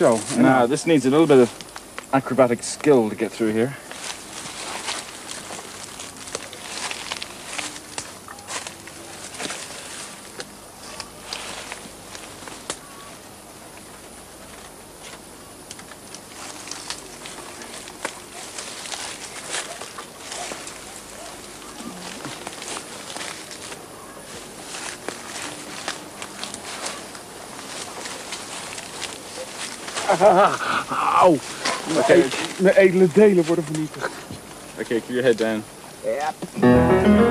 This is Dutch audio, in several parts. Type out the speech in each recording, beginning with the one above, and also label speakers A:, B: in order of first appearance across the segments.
A: En
B: Now, this needs a little bit of acrobatic skill to get through here.
A: Auw. Mijn, edele delen worden vernietigd.
B: Okay, keep your head down.
A: Oh,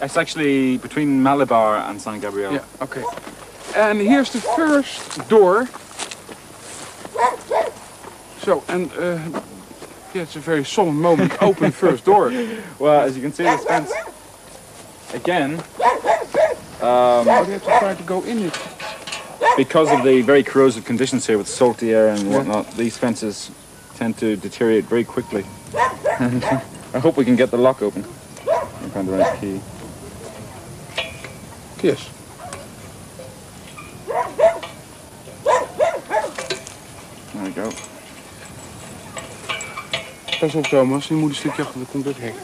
B: it's actually between Malabar and San Gabriel.
A: Ja, oké. En here's the first door. So, and uh, yeah, it's a very solemn moment. Open first door.
B: Well, as you can see, this fence again, um,
A: Oh, they have to try to go in it.
B: because of the very corrosive conditions here with salty air and whatnot, these fences tend to deteriorate very quickly. I hope we can get the lock open. I'll find the right key.
A: Yes.
B: There we go.
A: Pas op Thomas, je moet een stukje achter, dan komt het hek.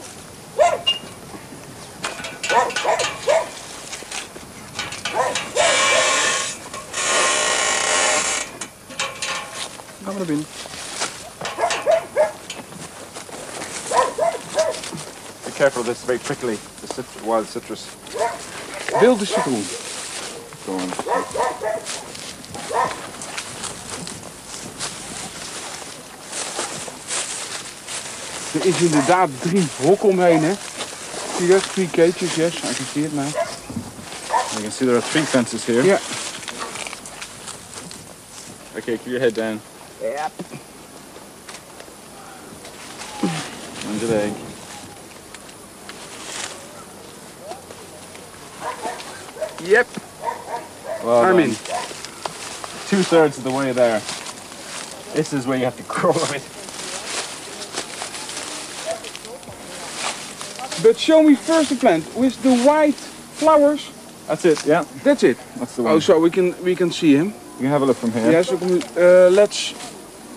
A: Gaan we naar binnen.
B: Be careful this very prickly, the cit- wild citrus.
A: Wilde citroen.
B: Go on.
A: Er is inderdaad drie hokken omheen, hè. Zie je dat? Three cages, yes. I can see it now.
B: You can see there are three fences here.
A: Ja.
B: Okay, keep your head down.
A: Ja.
B: Under the egg.
A: Yep.
B: Well Two thirds of the way there. This is where you have to crawl a bit.
A: But show me first the plant with the white flowers.
B: That's it, yeah.
A: That's it.
B: That's the one.
A: Oh, so we can we can see him.
B: You can have a look from here.
A: Yes. we can, uh, let's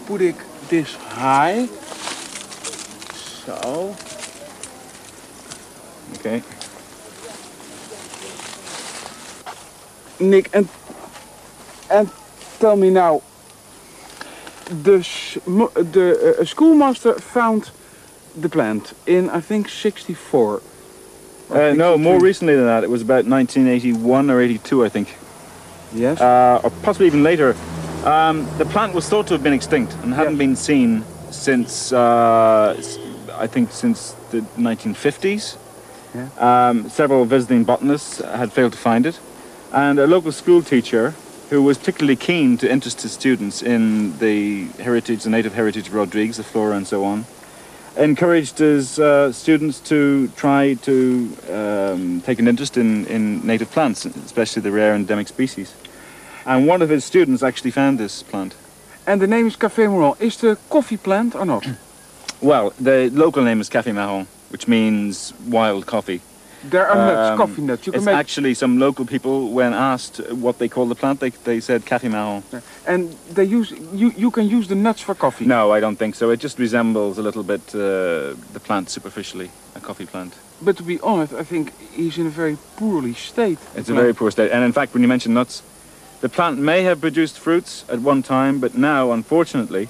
A: put it this high. So.
B: Okay.
A: Nick, and and tell me now. The the uh, schoolmaster found the plant in I think '64.
B: Uh, no, more recently than that. It was about 1981 or 82, I think.
A: Yes.
B: Uh, or possibly even later. Um, the plant was thought to have been extinct and hadn't
A: Yeah.
B: been seen since, uh, I think, since the 1950s. Um, several visiting botanists had failed to find it. And a local school teacher who was particularly keen to interest his students in the heritage, the native heritage of Rodriguez, the flora and so on, encouraged his uh, students to try to um, take an interest in, in native plants, especially the rare endemic species. And one of his students actually found this plant.
A: and the name is Café Moran. Is the coffee plant or not?
B: Well, the local name is Café Marron, which means wild coffee.
A: There are nuts,
B: Um,
A: coffee nuts. You can
B: it's
A: make
B: actually some local people, when asked what they call the plant, they, they said Café Marron.
A: and they use you you can use the nuts for coffee.
B: No, I don't think so. It just resembles a little bit uh, the plant superficially, a coffee plant.
A: But to be honest, I think he's in a very poorly state.
B: It's a very poor state. And in fact, when you mention nuts, the plant may have produced fruits at one time, but now, unfortunately,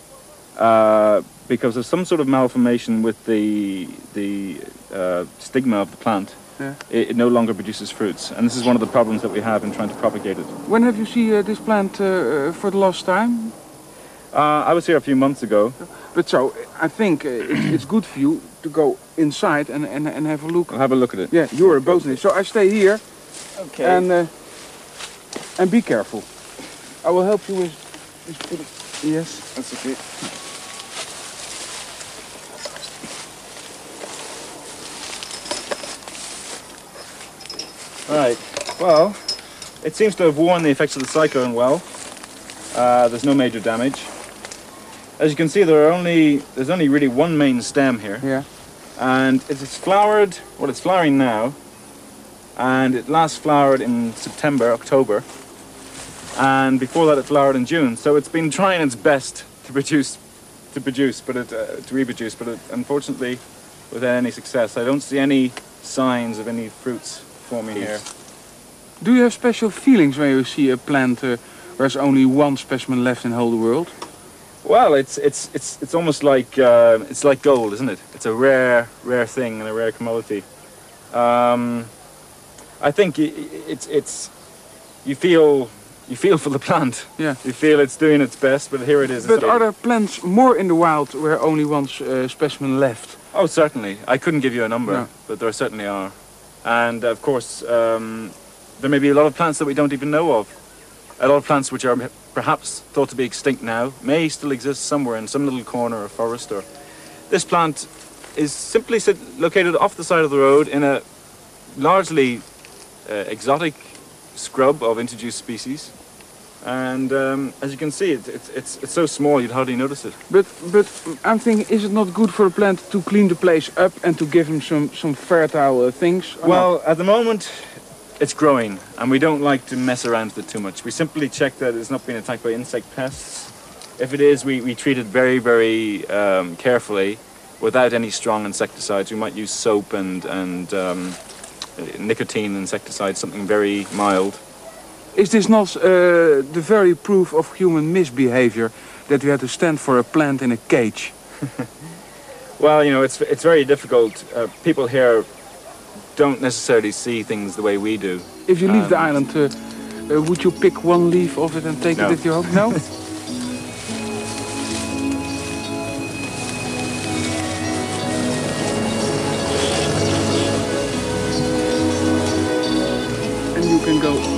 B: uh, because of some sort of malformation with the the uh, stigma of the plant,
A: Yeah.
B: it, it no longer produces fruits. And this is one of the problems that we have in trying to propagate it.
A: When have you seen uh, this plant uh, uh, for the last time?
B: Uh, I was here a few months ago.
A: But so I think uh, it's, it's good for you to go inside and, and, and have a look.
B: I'll have a look at it.
A: Yeah, you're a botanist. So I stay here
B: Okay.
A: and uh, And be careful. I will help you with, with. Yes.
B: That's okay. Right. Well, it seems to have worn the effects of the cyclone well. Uh, there's no major damage. As you can see, there are only there's only really one main stem here,
A: Yeah.
B: and it is flowered. Well, it's flowering now, and it last flowered in September, October, and before that, it flowered in June. So it's been trying its best to produce, to produce, but it, uh, to reproduce, but it, unfortunately, without any success. I don't see any signs of any fruits forming here.
A: Do you have special feelings when you see a plant uh, where's only one specimen left in the whole world?
B: Well, it's it's it's it's almost like uh, it's like gold, isn't it? It's a rare rare thing and a rare commodity. Um, I think it's it's you feel you feel for the plant.
A: Yeah.
B: You feel it's doing its best, but here it is.
A: But are there plants more in the wild where only one uh, specimen left?
B: Oh, certainly. I couldn't give you a number,
A: No.
B: but there certainly are. And of course, um, there may be a lot of plants that we don't even know of. A lot of plants which are perhaps thought to be extinct now may still exist somewhere in some little corner of forest. Or this plant is simply located off the side of the road in a largely uh, exotic scrub of introduced species. And um, as you can see, it, it's, it's, it's so small you'd hardly notice it.
A: But but I'm thinking, is it not good for the plant to clean the place up and to give him some some fertile uh, things? or not?
B: Well, at the moment, it's growing, and we don't like to mess around with it too much. We simply check that it's not being attacked by insect pests. If it is, we, we treat it very, very um, carefully without any strong insecticides. We might use soap and, and um, nicotine insecticide, something very mild.
A: Is this not uh, the very proof of human misbehavior that we have to stand for a plant in a cage?
B: Well, you know, it's, it's very difficult. Uh, people here don't necessarily see things the way we do.
A: If you leave the
B: Um,
A: island, uh, uh, would you pick one leaf of it and take
B: No.
A: it with you home? No? and you can go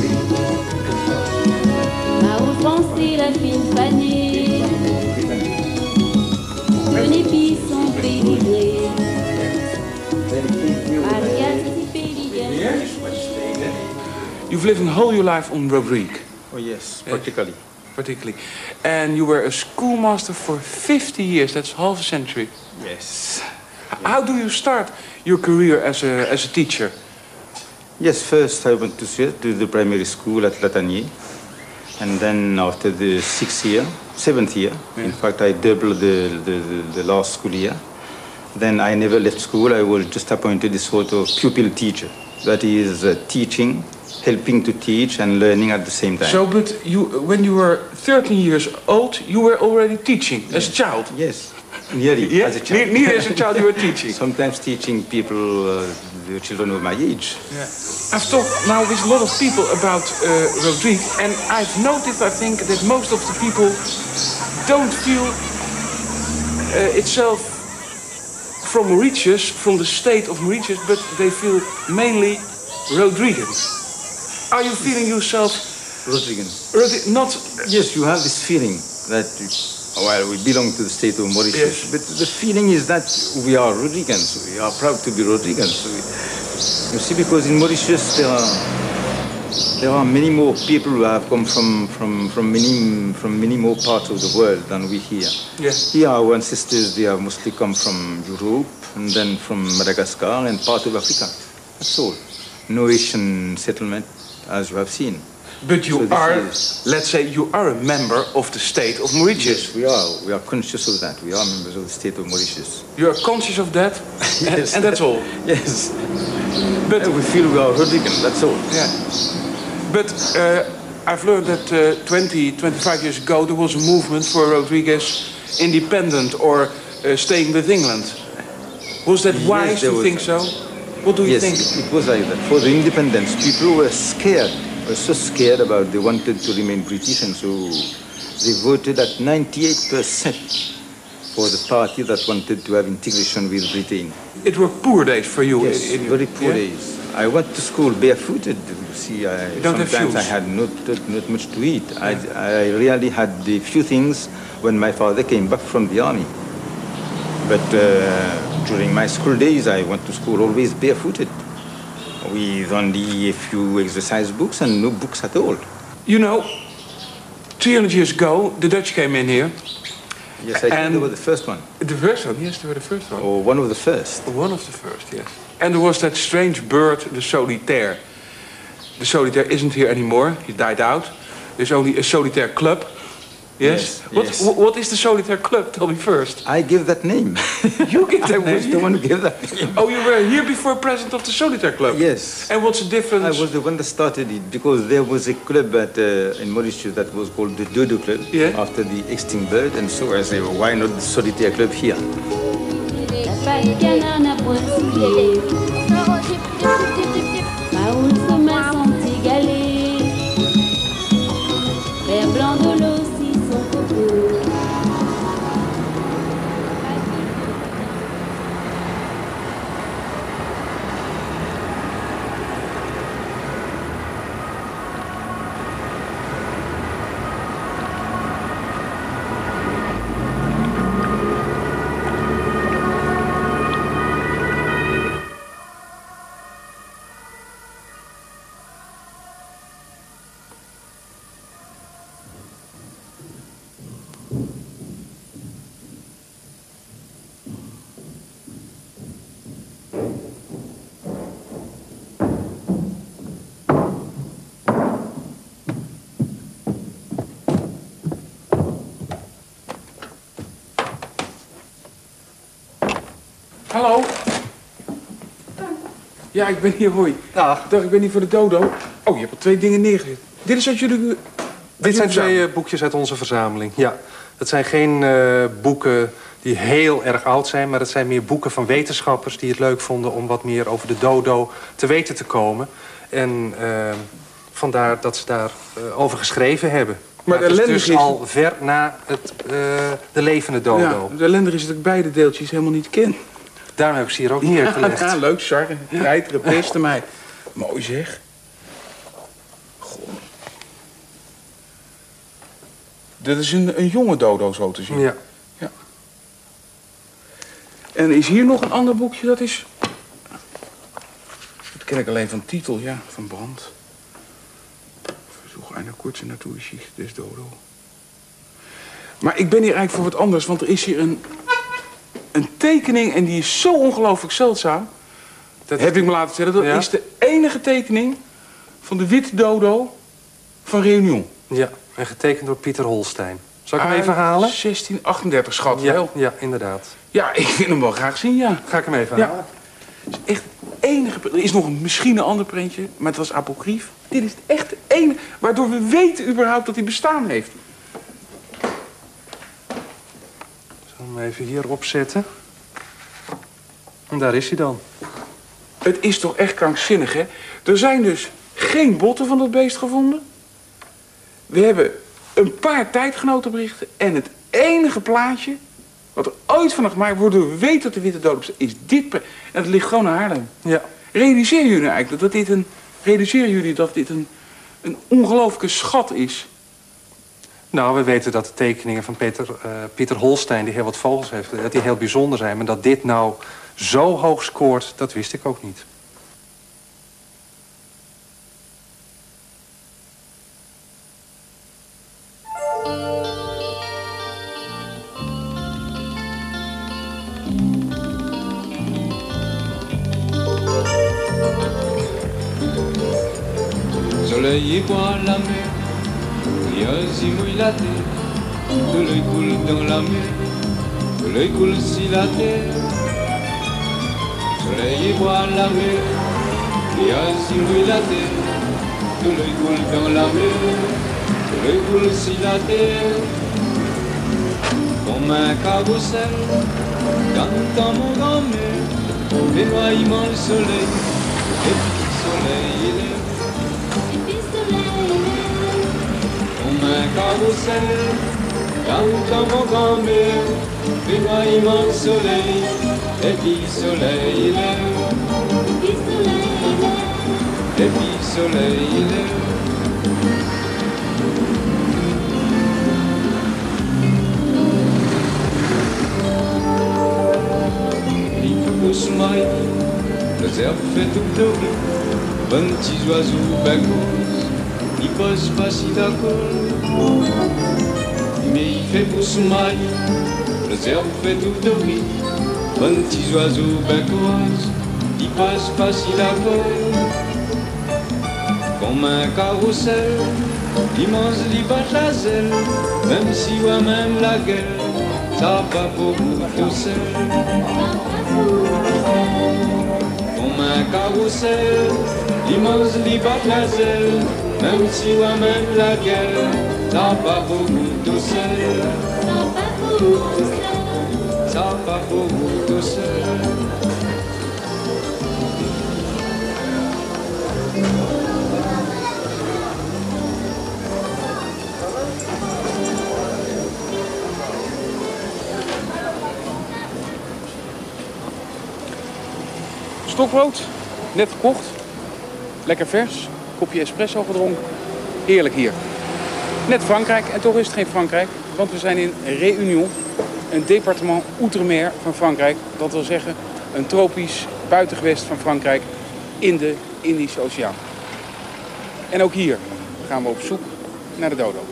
C: Maoul français, la fine fanée. Venez, puis son pédigré.
A: You've lived all your life on Rodrigue,
D: Oh yes, eh, practically.
A: particularly. And you were a schoolmaster for 50 years, that's half a century.
D: Yes.
A: How do you start your career as a, as a teacher?
D: Yes, first I went to, Suez, to the primary school at Latanier. And then after the sixth year, seventh year, in fact, I doubled the, the, the, last school year. Then I never left school. I was just appointed a sort of pupil teacher. That is uh, teaching, helping to teach and learning at the same time.
A: So, but you, when you were 13 years old, you were already teaching as a child.
D: yes, nearly
A: Yeah,
D: as a child.
A: Ne- neither as a child you were teaching.
D: Sometimes teaching people, uh, the children of my age.
A: Yeah. I've talked now with a lot of people about uh, Rodrigue, and I've noticed, I think, that most of the people don't feel uh, itself from Mauritius, from the state of Mauritius, but they feel mainly Rodrigan. Are you feeling yourself
D: Rodrigan.
A: Rodri- not
D: Yes, you have this feeling that, Oh, well, we belong to the state of Mauritius,
A: Yes.
D: but the feeling is that we are Rodrigans. We are proud to be Rodrigans. We, you see, because in Mauritius there are there are many more people who have come from from from many from many more parts of the world than we here.
A: Yes.
D: Here, our ancestors they have mostly come from Europe and then from Madagascar and part of Africa. That's all. No Asian settlement, as you have seen.
A: But you
D: So
A: are,
D: is-
A: let's say, you are a member of the state of Mauritius.
D: Yes, we are. We are conscious of that. We are members of the state of Mauritius.
A: You are conscious of that,
D: Yes.
A: and that's all.
D: Yes.
A: But
D: And we feel we are Rodrigan, that's all.
A: yeah, but uh, I've learned that uh, 20, 25 years ago there was a movement for Rodriguez independent or uh, staying with England. Was that wise
D: there
A: to think so? What do you
D: yes,
A: think?
D: it was like that. For the independence, people were scared, were so scared about they wanted to remain British, and so they voted at 98% for the party that wanted to have integration with Britain.
A: It were poor days for you.
D: Yes,
A: in, in
D: very poor
A: yeah?
D: days. I went to school barefooted. You see, I,
A: don't
D: sometimes I had not, not, much to eat. I, I really had the few things when my father came back from the army. But uh, during my school days, I went to school always barefooted, with only a few exercise books and no books at all.
A: You know, 300 years ago, the Dutch came in here.
D: Yes, I think
A: And-
D: they were the first one,
A: The first one, yes, they were the first one.
D: or one of the first.
A: One of the first, yes. And there was that strange bird, the solitaire. The solitaire isn't here anymore. He died out. There's only a solitaire club. Yes.
D: Yes,
A: what,
D: yes.
A: what is the solitaire club? Tell me first.
D: I gave that name.
A: You give that
D: I
A: that
D: was
A: name?
D: the one who gave that name.
A: Oh, you were here before president of the solitaire club.
D: Yes.
A: And what's the difference?
D: I was the one that started it because there was a club at, uh, in Mauritius that was called the Dodo Club
A: Yeah.
D: after the extinct bird, and so I said, why not the Solitaire Club here?
A: Ja, ik ben hier, hoi.
E: Dag.
A: Dag, ik ben hier voor de dodo. Oh, je hebt al twee dingen neergezet. Dit is uit jullie...
E: Dit zijn twee eh, boekjes uit onze verzameling. Ja, het zijn geen eh, boeken die heel erg oud zijn... maar het zijn meer boeken van wetenschappers die het leuk vonden... om wat meer over de dodo te weten te komen. En eh, vandaar dat ze daarover over geschreven hebben. Maar,
A: de
E: het is
A: ellende
E: dus
A: is-
E: al ver na het, de levende dodo.
A: Ja, het ellendige is dat ik beide deeltjes helemaal niet ken.
E: Daarom heb ik ze hier ook neergelegd.
A: Ja, leuk, Sarre. Rijteren, peste mij. Mooi zeg. Goh. Dit is een, een jonge dodo zo te zien.
E: Ja.
A: En is hier nog een ander boekje, dat is... Dat ken ik alleen van titel, ja, van Brand. Verzoek einer kurze Natuurgeschichte des Dodo. Maar ik ben hier eigenlijk voor wat anders, want er is hier een, een tekening en die is zo ongelooflijk zeldzaam. Dat heb ik me laten zeggen. Dat
E: Ja?
A: is de enige tekening van de witte dodo van Réunion.
E: ja, en getekend door Pieter Holstein. Zal ik hem even halen?
A: 1638, schat.
E: Ja,
A: wel.
E: ja, inderdaad.
A: ja, ik wil hem wel graag zien, ja.
E: Ga ik hem even
A: Ja.
E: halen?
A: Het is echt het enige... Er is nog een, misschien een ander printje, maar het was apocrief. Dit is het echt het enige waardoor we weten überhaupt dat hij bestaan heeft.
E: Ik zal hem even hier opzetten. En daar is hij dan.
A: Het is toch echt krankzinnig, hè? Er zijn dus geen botten van dat beest gevonden. We hebben een paar tijdgenotenberichten en het enige plaatje wat er ooit van gemaakt wordt, we weten dat de witte dood staat, is dit. En het ligt gewoon naar Haarlem.
E: Ja.
A: Realiseren jullie eigenlijk dat dit een, realiseren jullie dat dit een, een ongelooflijke schat is?
E: Nou, we weten dat de tekeningen van Peter, eh, Pieter Holstein, die heel wat vogels heeft, dat die heel bijzonder zijn. Maar dat dit nou zo hoog scoort, dat wist ik ook niet.
F: Carrousel, dans mon grand-mère, éloignement le soleil, et puis le soleil il est. Comme un carrousel, dans mon grand-mère, éloignement le soleil, et puis le soleil il est. Et puis le soleil il est. douce Marie, nos herbes fait tout doré, vingt petits oiseaux bagos, ils posent pas si d'accord. Mais il fait douce Marie, nos herbes fait tout doré, vingt petits oiseaux bagos, ils posent pas si d'accord. Comme un carrousel, immense, il bat la zèle, même si ou même la gueule. Tapa fogo carrossel Comme un carrousel L'immense li Même si on amène la guerre Tapa fogo tout seul Tapa fogo tout seul
A: Stokbrood, net gekocht. Lekker vers. Kopje espresso gedronken. Heerlijk hier. Net Frankrijk en toch is het geen Frankrijk. Want we zijn in Réunion, een departement Outremer van Frankrijk. Dat wil zeggen een tropisch buitengewest van Frankrijk in de Indische Oceaan. En ook hier gaan we op zoek naar de dodo.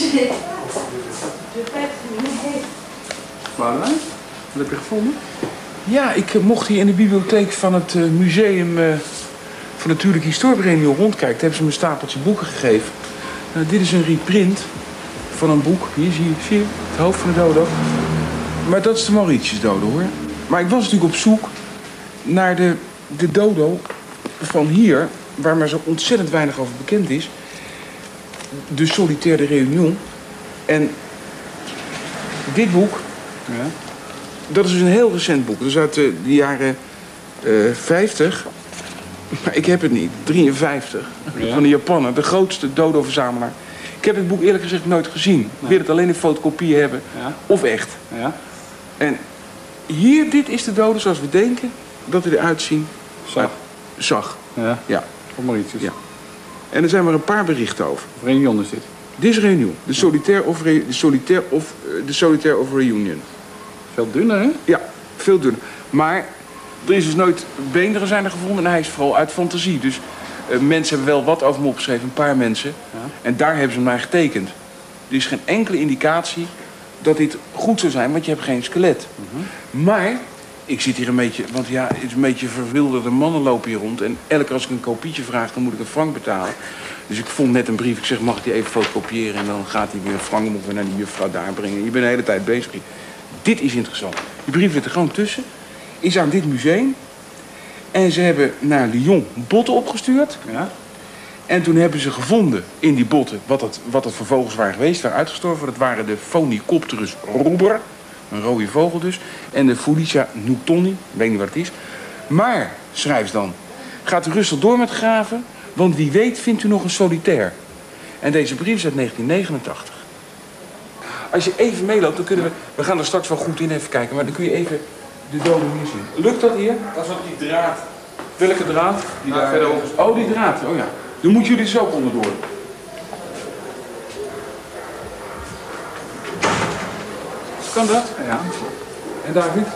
G: Je vais... Je vais pas être mouillée.
A: Boudewijn, wat heb je gevonden? Ja, ik eh, mocht hier in de bibliotheek van het eh, museum eh, van Natuurlijke Historie Réunion rondkijken. Daar hebben ze me een stapeltje boeken gegeven. Nou, dit is een reprint van een boek. Hier zie je, zie je het hoofd van de dodo. Maar dat is de Mauritius dodo hoor. Maar ik was natuurlijk op zoek naar de, de dodo van hier, waar maar zo ontzettend weinig over bekend is. De Solitaire Réunion. En dit boek, dat is dus een heel recent boek. Is uit de, de jaren eh 50. Maar ik heb het niet. 53. Van de Japaner, de grootste dodo-verzamelaar. Ik heb het boek eerlijk gezegd nooit gezien. Ik wil het alleen in fotocopie hebben.
B: Ja.
A: Of echt.
B: Ja?
A: En hier, dit is de dodo zoals we denken dat hij eruit zien
B: Zag.
A: zag.
B: Ja.
A: Ja.
B: Van Mauritius.
A: Ja. En er zijn maar een paar berichten over.
B: Réunion is dit.
A: Dit is Réunion. De Solitaire of, Re- de solitaire of, eh, de solitaire of Reunion.
B: Veel dunner, hè?
A: Ja, veel dunner. Maar er is dus nooit beenderen zijn er gevonden en hij is vooral uit fantasie. Dus eh, mensen hebben wel wat over hem opgeschreven, een paar mensen. En daar hebben ze naar getekend. Er is geen enkele indicatie dat dit goed zou zijn, want je hebt geen skelet. Maar ik zit hier een beetje, want ja, het is een beetje verwilderde mannen lopen hier rond. En elke keer als ik een kopietje vraag, dan moet ik een frank betalen. Dus ik vond net een brief, ik zeg, mag ik die even fotocopiëren? En dan gaat hij weer frank, moet weer naar die juffrouw daar brengen. Je bent de hele tijd bezig. Dit is interessant. Die brief zit er gewoon tussen. Is aan dit museum. En ze hebben naar Lyon botten opgestuurd.
B: Ja.
A: En toen hebben ze gevonden in die botten wat het, wat het voor vogels waren geweest, waren uitgestorven. Dat waren de Phonicopterus ruber, een rode vogel dus. En de Fulicia newtoni, ik weet niet wat het is. Maar, schrijft dan, gaat u rustig door met graven, want wie weet vindt u nog een solitair. En deze brief is uit 1989. Als je even meeloopt, dan kunnen we... We gaan er straks wel goed in even kijken, maar dan kun je even de doden hier zien. Lukt dat hier? Dat is ook die draad. Welke draad? Die daar verderop is. Oh, die draad. Oh ja. Dan moeten jullie ook onderdoor. Kan dat?
B: Ja.
A: En David?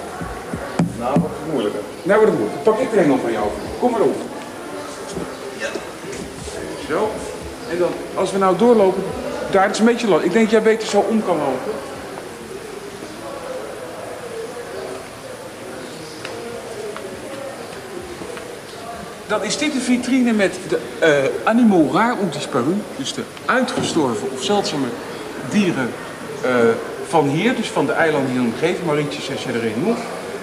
B: Nou, wordt het moeilijker.
A: Nou wordt het moeilijk. Dan pak ik de hengel van jou. Kom maar op. Zo. En dan, als we nou doorlopen, daar is een beetje lastig. Ik denk dat jij beter zo om kan lopen. Dan is dit een vitrine met de uh, animaux raar disparu. Dus de uitgestorven of zeldzame dieren uh, van hier, dus van de eilanden die in de omgeving, Mauritius en Sierra Leone.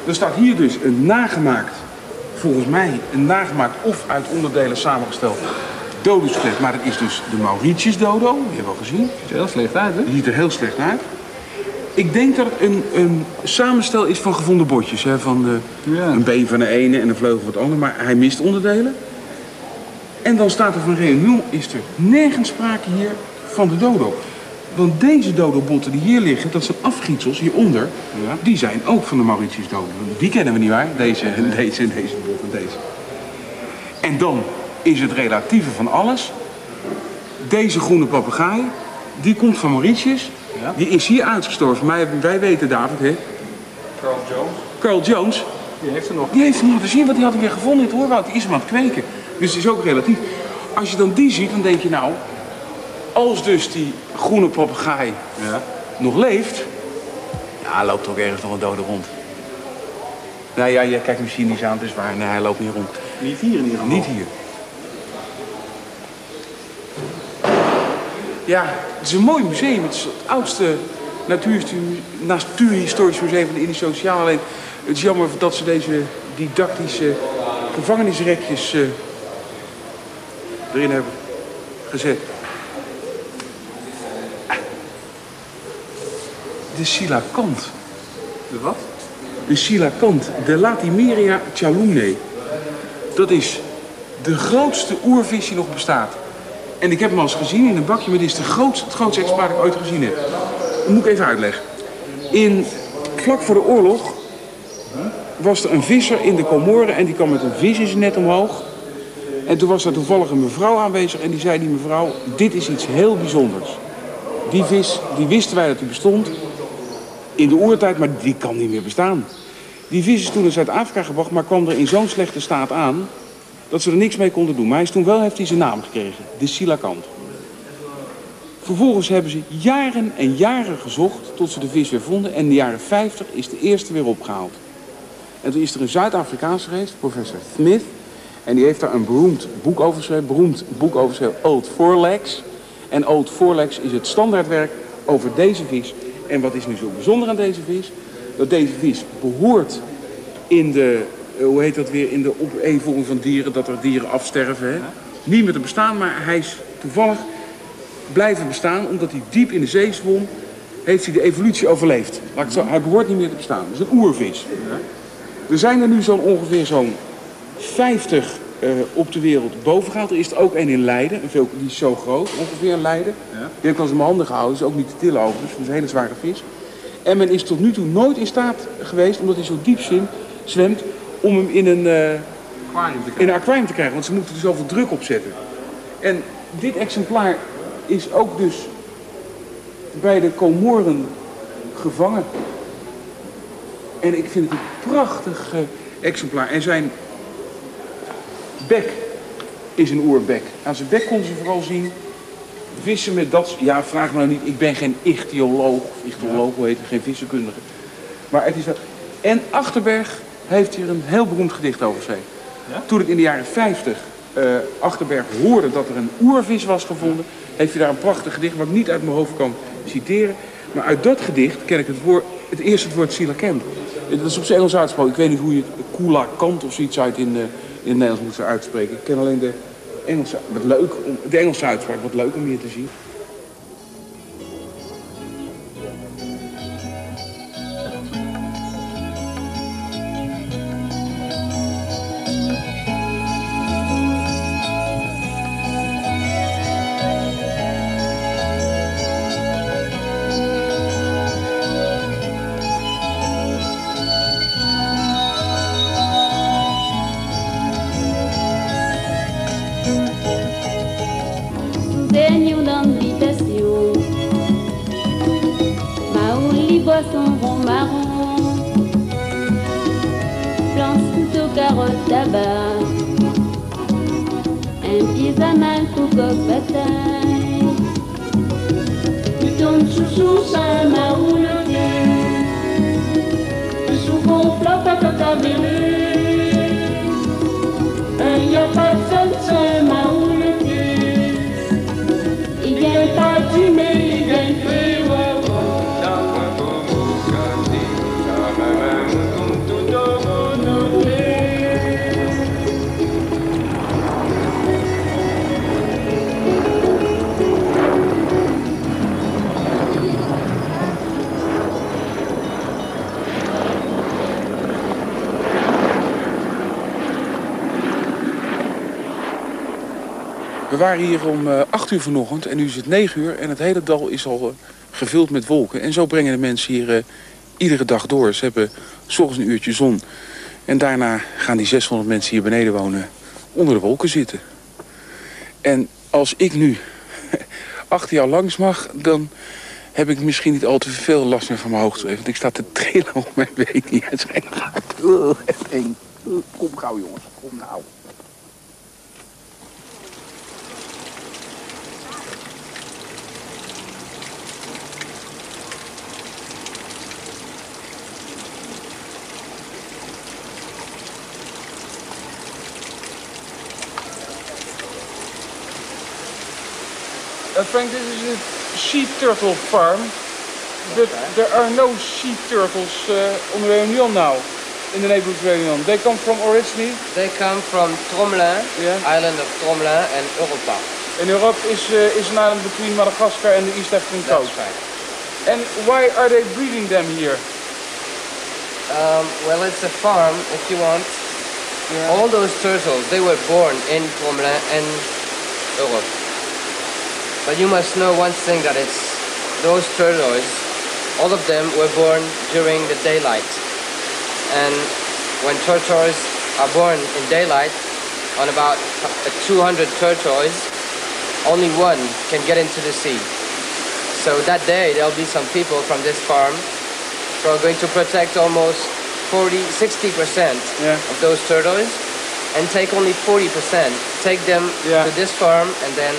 A: Er staat hier dus een nagemaakt, volgens mij een nagemaakt of uit onderdelen samengesteld dodoskelet. Maar het is dus de Mauritius dodo, die hebben we al gezien.
B: Ziet er heel slecht uit, hè?
A: Die ziet er heel slecht uit. Ik denk dat het een, een samenstel is van gevonden botjes. Hè? Van de,
B: Ja.
A: Een been van de ene en een vleugel van het andere. Maar hij mist onderdelen. En dan staat er van Reunion is er nergens sprake hier van de dodo. Want deze dodobotten die hier liggen, dat zijn afgietsels hieronder, die zijn ook van de Mauritius dodo. Die kennen we niet waar, deze en deze en deze bot en deze. En dan is het relatieve van alles. Deze groene papegaai, die komt van Mauritius. Die is hier uitgestorven. Maar wij weten, David, hè?
E: Carl Jones.
A: Carl Jones,
E: Die heeft er nog.
A: die heeft hem laten zien, want die had hij weer gevonden in het hoorwoud. Die is hem aan het kweken. Dus het is ook relatief. Als je dan die ziet, dan denk je nou... Als dus die groene papegaai nog leeft... Ja, loopt ook ergens nog een dode rond. Nou ja, je kijkt misschien niet aan, het is waar. Nee, hij loopt niet rond.
B: Niet hier in ieder geval.
A: Niet hier. Ja, het is een mooi museum. Het is het oudste natuurhistorisch museum van de Indische Oceaan. Alleen, het is jammer dat ze deze didactische gevangenisrekjes eh, erin hebben gezet. De silakant.
B: De wat?
A: De silakant, de Latimeria chalumne. Dat is de grootste oervis die nog bestaat. En ik heb hem al eens gezien in een bakje, maar dit is de grootste, het grootste dat ik ooit gezien heb. Dat moet ik even uitleggen. In, vlak voor de oorlog was er een visser in de Comoren en die kwam met een vis in zijn net omhoog. En toen was daar toevallig een mevrouw aanwezig en die zei die mevrouw, dit is iets heel bijzonders. Die vis, die wisten wij dat die bestond in de oertijd, maar die kan niet meer bestaan. Die vis is toen naar Zuid-Afrika gebracht, maar kwam er in zo'n slechte staat aan dat ze er niks mee konden doen. Maar hij is toen wel heeft hij zijn naam gekregen, de silakant. Vervolgens hebben ze jaren en jaren gezocht tot ze de vis weer vonden. En in de jaren 50 is de eerste weer opgehaald. En toen is er een Zuid-Afrikaans geweest, professor Smith. En die heeft daar een beroemd boek over beroemd boek over geschreven, Old Forelegs. En Old Forelegs is het standaardwerk over deze vis. En wat is nu zo bijzonder aan deze vis? Dat deze vis behoort in de, hoe heet dat weer, in de opeenvolging van dieren, dat er dieren afsterven. Hè? Niet meer te bestaan, maar hij is toevallig blijven bestaan omdat hij diep in de zee zwom. Heeft hij de evolutie overleefd. Zo, hij behoort niet meer te bestaan. Dat is een oervis. Er zijn er nu zo'n ongeveer zo'n 50 eh, op de wereld boven gehaald. Er is er ook een in Leiden, een veel, die is zo groot, ongeveer in Leiden. Die heb ik al eens in mijn handen gehouden, is ook niet te tillen overigens, dat is een hele zware vis. En men is tot nu toe nooit in staat geweest, omdat hij zo diep zwem- zwemt, om hem in een, eh, in een aquarium te krijgen. Want ze moeten er zoveel druk op zetten. En dit exemplaar is ook dus bij de Comoren gevangen. En ik vind het een prachtig eh, exemplaar. En zijn bek is een oerbek. Aan zijn bek konden ze vooral zien vissen met dat... Ja, vraag me nou niet. Ik ben geen ichthyoloog. Of ichthyoloog, hoe heet het? Geen vissenkundige. Maar het is wel... En Achterberg heeft hier een heel beroemd gedicht over geschreven. Toen het in de jaren 50 eh, Achterberg hoorde dat er een oervis was gevonden... heeft hij daar een prachtig gedicht, wat ik niet uit mijn hoofd kan citeren. Maar uit dat gedicht ken ik het, woord, het eerste het woord silakant. Dat is op zijn Engels uitgesproken. Ik weet niet hoe je het kula kant of zoiets uit in, eh, in het Nederlands moet uitspreken. Ik ken alleen de Engelse, wat leuk, om, de Engelse uitspraak, wat leuk om hier te zien.
C: poisson rond marron, planche plutôt carotte tabac, un pizza mal tout coq bataille, plutôt chouchou ça m'a le souvent flop à ta il y a pas de seul ça m'a Il vient pas du meilleur.
A: We waren hier om eh 8 uur vanochtend en nu is het 9 uur en het hele dal is al eh, gevuld met wolken. En zo brengen de mensen hier eh, iedere dag door. Ze hebben s ochtends een uurtje zon en daarna gaan die 600 mensen hier beneden wonen onder de wolken zitten. En als ik nu achter jou langs mag, dan heb ik misschien niet al te veel last meer van mijn hoogte. Want ik sta te trillen op mijn been. Het is. Oeh, Kom gauw jongens, kom nou. Uh, Frank, this is a sea turtle farm, but there are no sea turtles uh, on Réunion now, in the neighborhood of Réunion. They come from originally,
H: They come from Tromelin,
A: Yeah.
H: island of Tromelin and Europa.
A: in Europe is, uh, is an island between Madagascar and the East African
H: That's
A: coast.
H: right.
A: And why are they breeding them here?
H: Um, well, it's a farm, if you want. All those turtles, they were born in Tromelin and Europe. But you must know one thing that it's those turtles, all of them were born during the daylight. And when turtles are born in daylight, on about uh, 200 turtles, only one can get into the sea. So that day there'll be some people from this farm who are going to protect almost 40, 60%
A: Yeah.
H: of those turtles and take only 40%, take them
A: Yeah.
H: to this farm and then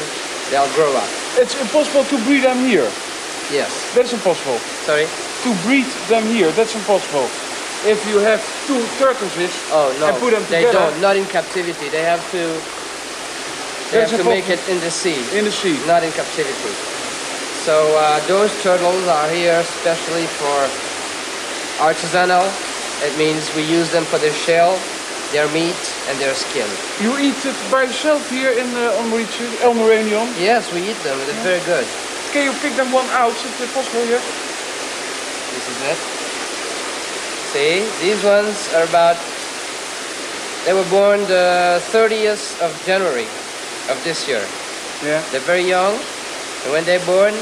H: they'll grow up.
A: It's impossible to breed them here.
H: Yes.
A: That's impossible.
H: Sorry?
A: To breed them here, that's impossible. If you have two turtles
H: Oh no,
A: and put them
H: they don't. Not in captivity. They have to. They have to make it in the sea,
A: in the sea.
H: not in captivity. So uh, those turtles are here especially for artisanal. It means we use them for their shell, their meat, and their skin.
A: You eat it by yourself here in uh, on Mauritius, El Reunion.
H: Yes, we eat them. It's very good.
A: Can you pick them one out? Is it possible here?
H: This is it. See, these ones are about. They were born the 30th of January of this year.
A: Yeah.
H: They're very young, and when they're born,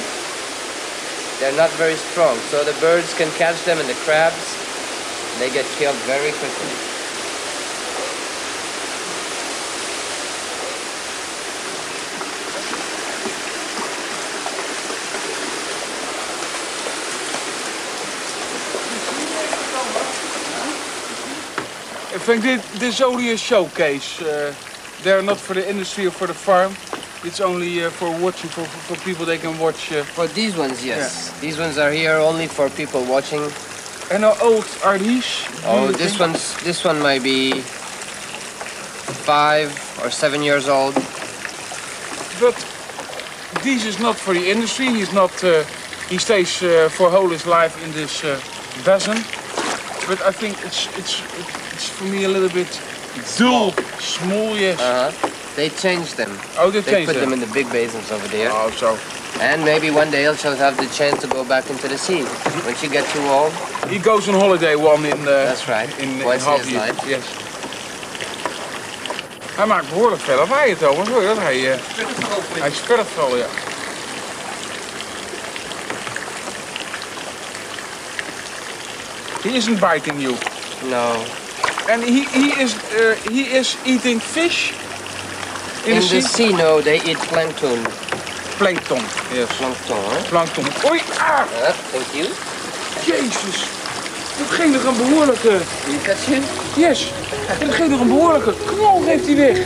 H: they're not very strong. So the birds can catch them and the crabs, they get killed very quickly.
A: I think thi- this is only a showcase. Uh, they're not for the industry or for the farm. It's only uh, for watching, for, for people they can watch. Uh,
H: For these ones, yes. These ones are here only for people watching.
A: and how old are these?
H: Oh, this
A: think?
H: one's this one might be five or seven years old.
A: But this is not for the industry. He's not. Uh, he stays uh, for whole his life in this uh, basin. But I think it's it's it's for me a little bit dull, small. Yes.
H: Uh huh. They changed them.
A: oh, they,
H: They
A: changed
H: put them
A: them.
H: in the big basins over there.
A: Oh, so
H: And maybe one day he'll have the chance to go back into the sea. When she gets too old,
A: he goes on holiday one in. Uh,
H: that's right.
A: In, in
H: Once in
A: half
H: his
A: year.
H: life.
A: Yes. Hij maakt behoorlijk veel lawaai, Thomas. Hoor je dat? Hij, uh, hij sperrt wel, ja. He isn't biting you.
H: No.
A: And he, he is uh, he is eating fish in,
H: In,
A: the,
H: the
A: sea.
H: no, they eat plankton.
A: Plankton. Yes.
H: Plankton, hè?
A: Plankton. Oei, ah,
H: Uh, thank you.
A: jezus. Dat ging nog een behoorlijke...
H: Him?
A: Yes. Dat ging nog een behoorlijke knol heeft hij weg.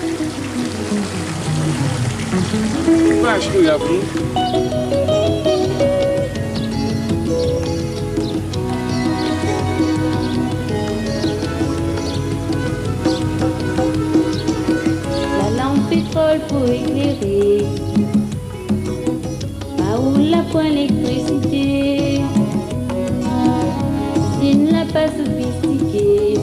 A: Ik waarschuw jou, vriend.
C: sol pour éclairer. Pas où la point l'électricité, c'est ne l'a pas sophistiquée.